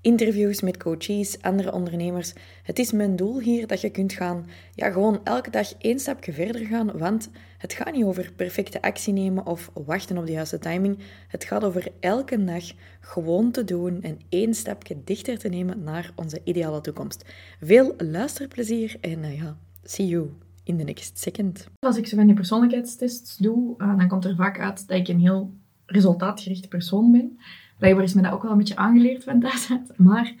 interviews met coaches, andere ondernemers. Het is mijn doel hier dat je kunt gaan, ja, gewoon elke dag één stapje verder gaan, want het gaat niet over perfecte actie nemen of wachten op de juiste timing. Het gaat over elke dag gewoon te doen en één stapje dichter te nemen naar onze ideale toekomst. Veel luisterplezier en uh, ja, see you in the next second. Als ik zo van die persoonlijkheidstests doe, uh, dan komt er vaak uit dat ik een heel resultaatgerichte persoon ben. Blijkbaar is me dat ook wel een beetje aangeleerd van Maar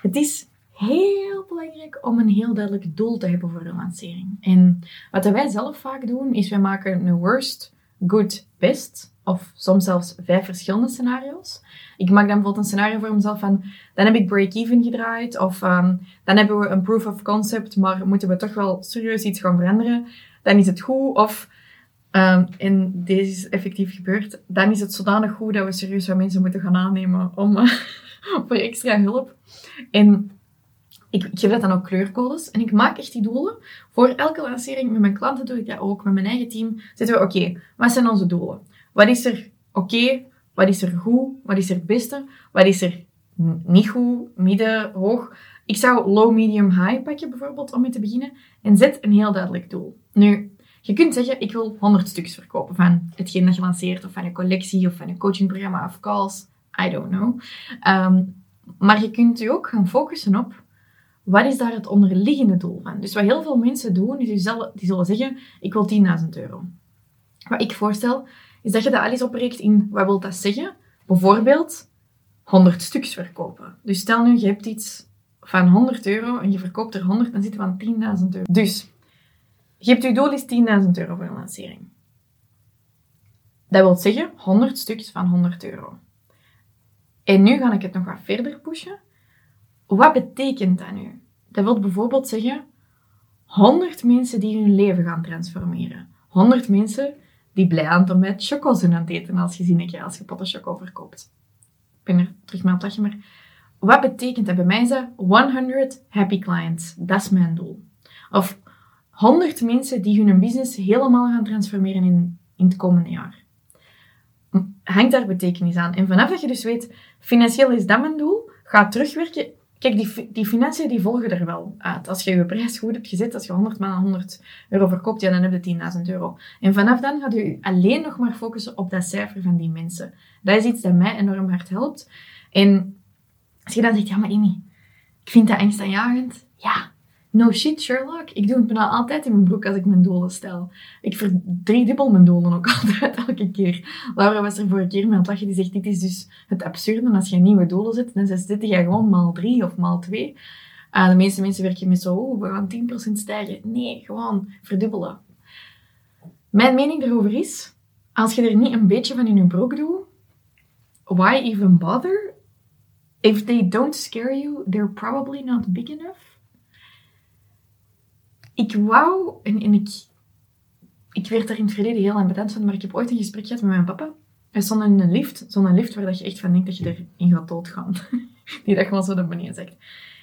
het is heel belangrijk om een heel duidelijk doel te hebben voor een lancering. En wat wij zelf vaak doen, is wij maken een worst, good, best. Of soms zelfs vijf verschillende scenario's. Ik maak dan bijvoorbeeld een scenario voor mezelf van, dan heb ik break-even gedraaid. Of um, dan hebben we een proof of concept, maar moeten we toch wel serieus iets gaan veranderen. Dan is het goed. Of Um, en deze is effectief gebeurd. Dan is het zodanig goed dat we serieus wat mensen moeten gaan aannemen om, uh, voor extra hulp. En ik, geef dat dan ook kleurcodes. En ik maak echt die doelen. Voor elke lancering met mijn klanten doe ik dat ook. Met mijn eigen team zitten we, oké, wat zijn onze doelen? Wat is er oké? Wat is er goed? Wat is er beste? Wat is er niet goed? Midden, hoog? Ik zou low, medium, high pakken bijvoorbeeld om mee te beginnen. En zet een heel duidelijk doel. Nu, je kunt zeggen, ik wil 100 stukjes verkopen van hetgeen dat je lanceert, of van een collectie, of van een coachingprogramma, of calls. I don't know. Um, maar je kunt je ook gaan focussen op, wat is daar het onderliggende doel van? Dus wat heel veel mensen doen, is die zullen zeggen, ik wil 10.000 euro. Wat ik voorstel, is dat je dat alles opreekt in, wat wil dat zeggen? Bijvoorbeeld, 100 stuks verkopen. Dus stel nu, je hebt iets van 100 euro en je verkoopt er 100, dan zit je van 10.000 euro. Dus je hebt je doel is 10.000 euro voor een lancering. Dat wil zeggen 100 stukjes van 100 euro. En nu ga ik het nog wat verder pushen. Wat betekent dat nu? Dat wil bijvoorbeeld zeggen 100 mensen die hun leven gaan transformeren. 100 mensen die blij aan met choco zijn aan het eten als je ziet als je potten choco verkoopt. Ik ben er terug mee aan het maar wat betekent dat? Bij mij is dat 100 happy clients. Dat is mijn doel. Of 100 mensen die hun business helemaal gaan transformeren in, in het komende jaar. Hangt daar betekenis aan. En vanaf dat je dus weet, financieel is dat mijn doel, ga terugwerken. Kijk, die, die financiën die volgen er wel uit. Als je je prijs goed hebt gezet, als je 100 maal 100 euro verkoopt, ja, dan heb je 10.000 euro. En vanaf dan ga je alleen nog maar focussen op dat cijfer van die mensen. Dat is iets dat mij enorm hard helpt. En als je dan zegt, ja, maar Amy, ik vind dat angstaanjagend. Ja, No shit, Sherlock. Ik doe het bijna altijd in mijn broek als ik mijn doelen stel. Ik verdriedubbel mijn doelen ook altijd, elke keer. Laura was er vorige keer met aan het lachen. Die zegt, dit is dus het absurde. Als je nieuwe doelen zet, dan zet je gewoon maal drie of maal twee. Uh, de meeste mensen werken met zo, oh, we gaan 10% stijgen. Nee, gewoon verdubbelen. Mijn mening daarover is, als je er niet een beetje van in je broek doet, why even bother? If they don't scare you, they're probably not big enough ik wou, en, en ik, ik werd daar in het verleden heel ambetant van, maar ik heb ooit een gesprek gehad met mijn papa. Hij stond in een lift, zo'n lift waar dat je echt van denkt dat je erin gaat doodgaan. Die dat gewoon zo naar beneden zegt.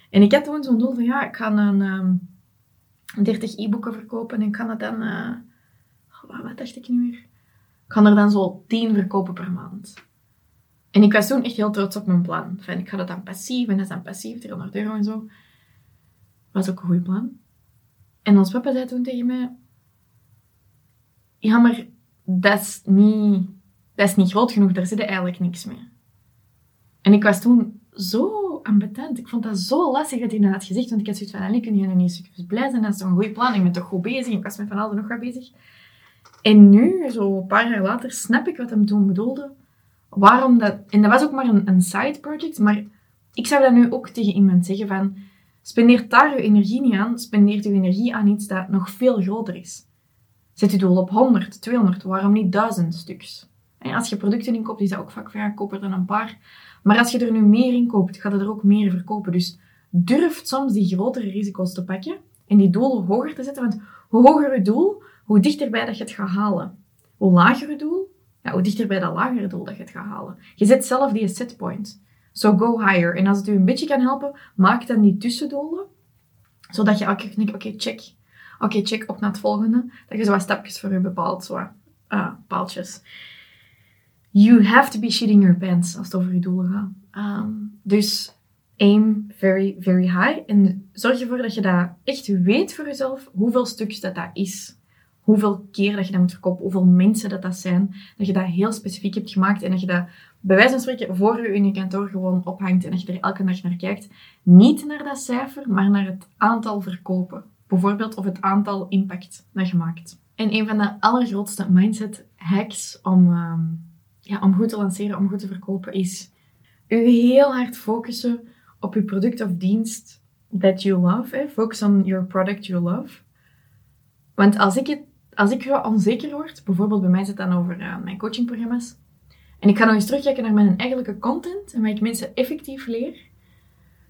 En ik had toen zo'n doel van, ja, ik ga een um, 30 e-boeken verkopen en ik kan het dan, uh, wat dacht ik nu weer? Ik ga er dan zo 10 verkopen per maand. En ik was toen echt heel trots op mijn plan. Ik ga dat dan passief, en dat is dan passief, 300 euro en zo. Was ook een goed plan. En ons papa zei toen tegen mij... Ja, maar dat is niet, dat is niet groot genoeg. Daar zit eigenlijk niks mee. En ik was toen zo ambetant. Ik vond dat zo lastig dat hij dat gezegd. Want ik had zoiets van, allee, kun je niet eens blij zijn? Dat is een goede plan? Ik ben toch goed bezig? Ik was met van alles nog wat bezig. En nu, zo een paar jaar later, snap ik wat hem toen bedoelde. Waarom dat... En dat was ook maar een, een side project. Maar ik zou dat nu ook tegen iemand zeggen van... Spendeert daar uw energie niet aan, spendeert uw energie aan iets dat nog veel groter is. Zet uw doel op 100, 200, waarom niet 1000 stuks? En als je producten inkoopt, is dat ook vaak van ja, koop er dan een paar. Maar als je er nu meer in koopt, gaat het er ook meer verkopen. Dus durf soms die grotere risico's te pakken en die doelen hoger te zetten. Want hoe hoger je doel, hoe dichterbij dat je het gaat halen. Hoe lager je doel, ja, hoe dichter bij dat lagere doel dat je het gaat halen. Je zet zelf die setpoint. So go higher. En als het u een beetje kan helpen, maak dan die tussendoelen. Zodat je elke keer denkt, oké, check. Oké, check, op naar het volgende. Dat je zo wat stapjes voor je bepaalt, zo uh, paaltjes. You have to be shitting your pants als het over je doelen gaat. Ehm, dus aim very, very high. En zorg ervoor dat je dat echt weet voor jezelf, hoeveel stukjes dat dat is. Hoeveel keer dat je dat moet verkopen, hoeveel mensen dat dat zijn. Dat je dat heel specifiek hebt gemaakt en dat je dat bij wijze van spreken voor je in je kantoor gewoon ophangt en dat je er elke dag naar kijkt. Niet naar dat cijfer, maar naar het aantal verkopen. Bijvoorbeeld of het aantal impact dat je maakt. En een van de allergrootste mindset hacks om, ehm, ja, om goed te lanceren, om goed te verkopen, is u heel hard focussen op je product of dienst that you love. Focus on your product you love. Want als ik, het, als ik onzeker word, bijvoorbeeld bij mij zit dan over uh, mijn coachingprogramma's, en ik ga nog eens terugkijken naar mijn eigenlijke content en wat ik mensen effectief leer,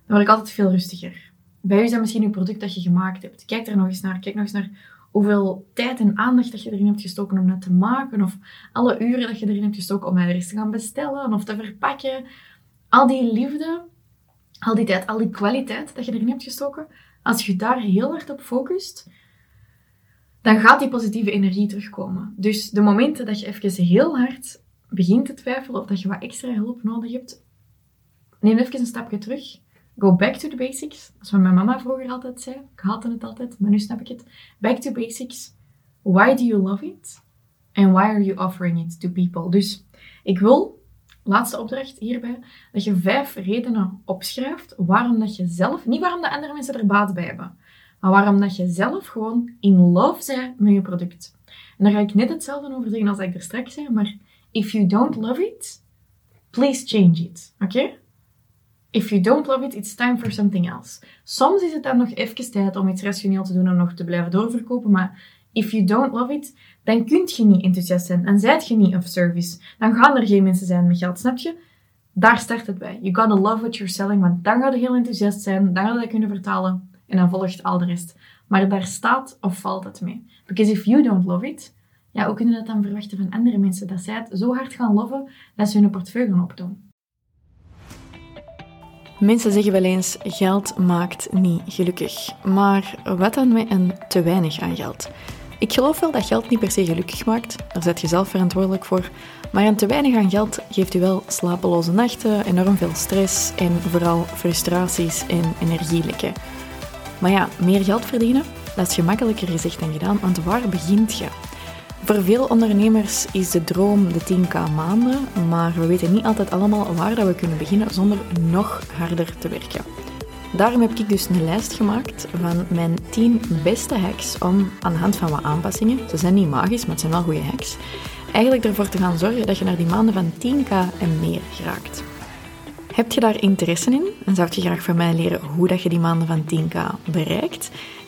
dan word ik altijd veel rustiger. Bij u is dat misschien een product dat je gemaakt hebt. Kijk er nog eens naar. Kijk nog eens naar hoeveel tijd en aandacht dat je erin hebt gestoken om dat te maken. Of alle uren dat je erin hebt gestoken om er eens te gaan bestellen of te verpakken. Al die liefde, al die tijd, al die kwaliteit dat je erin hebt gestoken. Als je daar heel hard op focust, dan gaat die positieve energie terugkomen. Dus de momenten dat je even heel hard begint te twijfelen of dat je wat extra hulp nodig hebt, neem even een stapje terug. Go back to the basics. Dat is wat mijn mama vroeger altijd zei. Ik haatte het altijd, maar nu snap ik het. Back to basics. Why do you love it? And why are you offering it to people? Dus ik wil, laatste opdracht hierbij, dat je vijf redenen opschrijft waarom dat je zelf, niet waarom de andere mensen er baat bij hebben, maar waarom dat je zelf gewoon in love bent met je product. En daar ga ik net hetzelfde over zeggen als ik er straks zei, maar If you don't love it, please change it. Oké? If you don't love it, it's time for something else. Soms is het dan nog even tijd om iets rationeel te doen en nog te blijven doorverkopen, maar if you don't love it, dan kun je niet enthousiast zijn. Dan zijt je niet of service. Dan gaan er geen mensen zijn met geld, snap je? Daar start het bij. You gotta love what you're selling, want dan ga je heel enthousiast zijn, dan ga je dat kunnen vertalen en dan volgt al de rest. Maar daar staat of valt het mee. Because if you don't love it, ja, hoe kunnen we dat dan verwachten van andere mensen? Dat zij het zo hard gaan loven dat ze hun portefeuille gaan opdoen. Mensen zeggen wel eens, geld maakt niet gelukkig. Maar wat dan met een te weinig aan geld? Ik geloof wel dat geld niet per se gelukkig maakt, daar zet je zelf verantwoordelijk voor. Maar een te weinig aan geld geeft u wel slapeloze nachten, enorm veel stress en vooral frustraties en energielekken. Maar ja, meer geld verdienen, dat is gemakkelijker gezegd dan gedaan, want waar begint je? Voor veel ondernemers is de droom de 10k maanden, maar we weten niet altijd allemaal waar dat we kunnen beginnen zonder nog harder te werken. Daarom heb ik dus een lijst gemaakt van mijn 10 beste hacks om aan de hand van wat aanpassingen, ze zijn niet magisch, maar het zijn wel goede hacks, eigenlijk ervoor te gaan zorgen dat je naar die maanden van 10k en meer geraakt. Heb je daar interesse in en zou je graag van mij leren hoe dat je die maanden van 10k bereikt?